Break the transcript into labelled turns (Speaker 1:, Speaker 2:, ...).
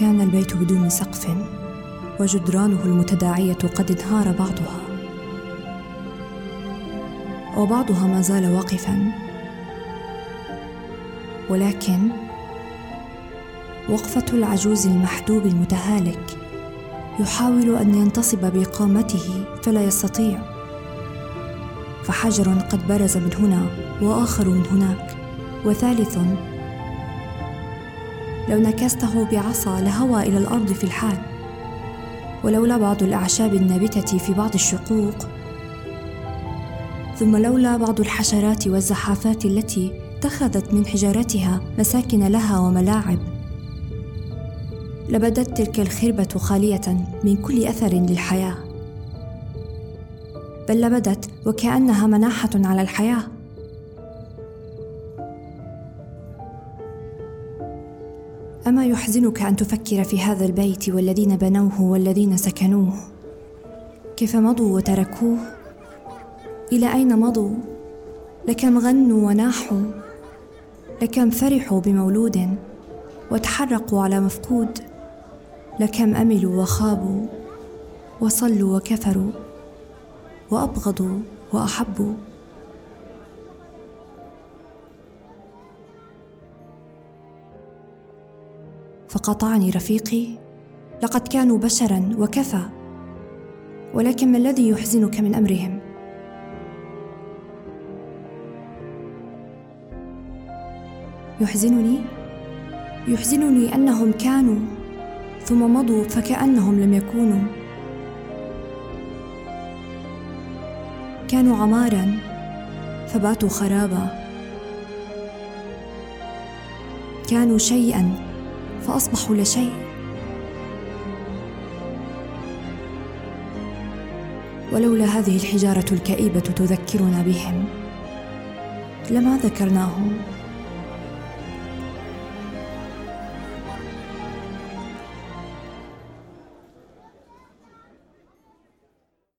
Speaker 1: كان البيت بدون سقف وجدرانه المتداعية قد انهار بعضها. وبعضها ما زال واقفا. ولكن وقفة العجوز المحدوب المتهالك يحاول أن ينتصب بقامته فلا يستطيع. فحجر قد برز من هنا وآخر من هناك وثالث لو نكسته بعصا لهوى إلى الأرض في الحال. ولولا بعض الأعشاب النابتة في بعض الشقوق. ثم لولا بعض الحشرات والزحافات التي اتخذت من حجارتها مساكن لها وملاعب. لبدت تلك الخربة خالية من كل أثر للحياة. بل لبدت وكأنها مناحة على الحياة. أما يحزنك أن تفكر في هذا البيت والذين بنوه والذين سكنوه؟ كيف مضوا وتركوه؟ إلى أين مضوا؟ لكم غنوا وناحوا؟ لكم فرحوا بمولود وتحرقوا على مفقود؟ لكم أملوا وخابوا وصلوا وكفروا وأبغضوا وأحبوا؟ فقطعني رفيقي. لقد كانوا بشرا وكفى. ولكن ما الذي يحزنك من أمرهم؟ يحزنني؟ يحزنني أنهم كانوا ثم مضوا فكأنهم لم يكونوا. كانوا عمارا فباتوا خرابا. كانوا شيئا. فأصبحوا لا شيء. ولولا هذه الحجارة الكئيبة تذكرنا بهم لما ذكرناهم؟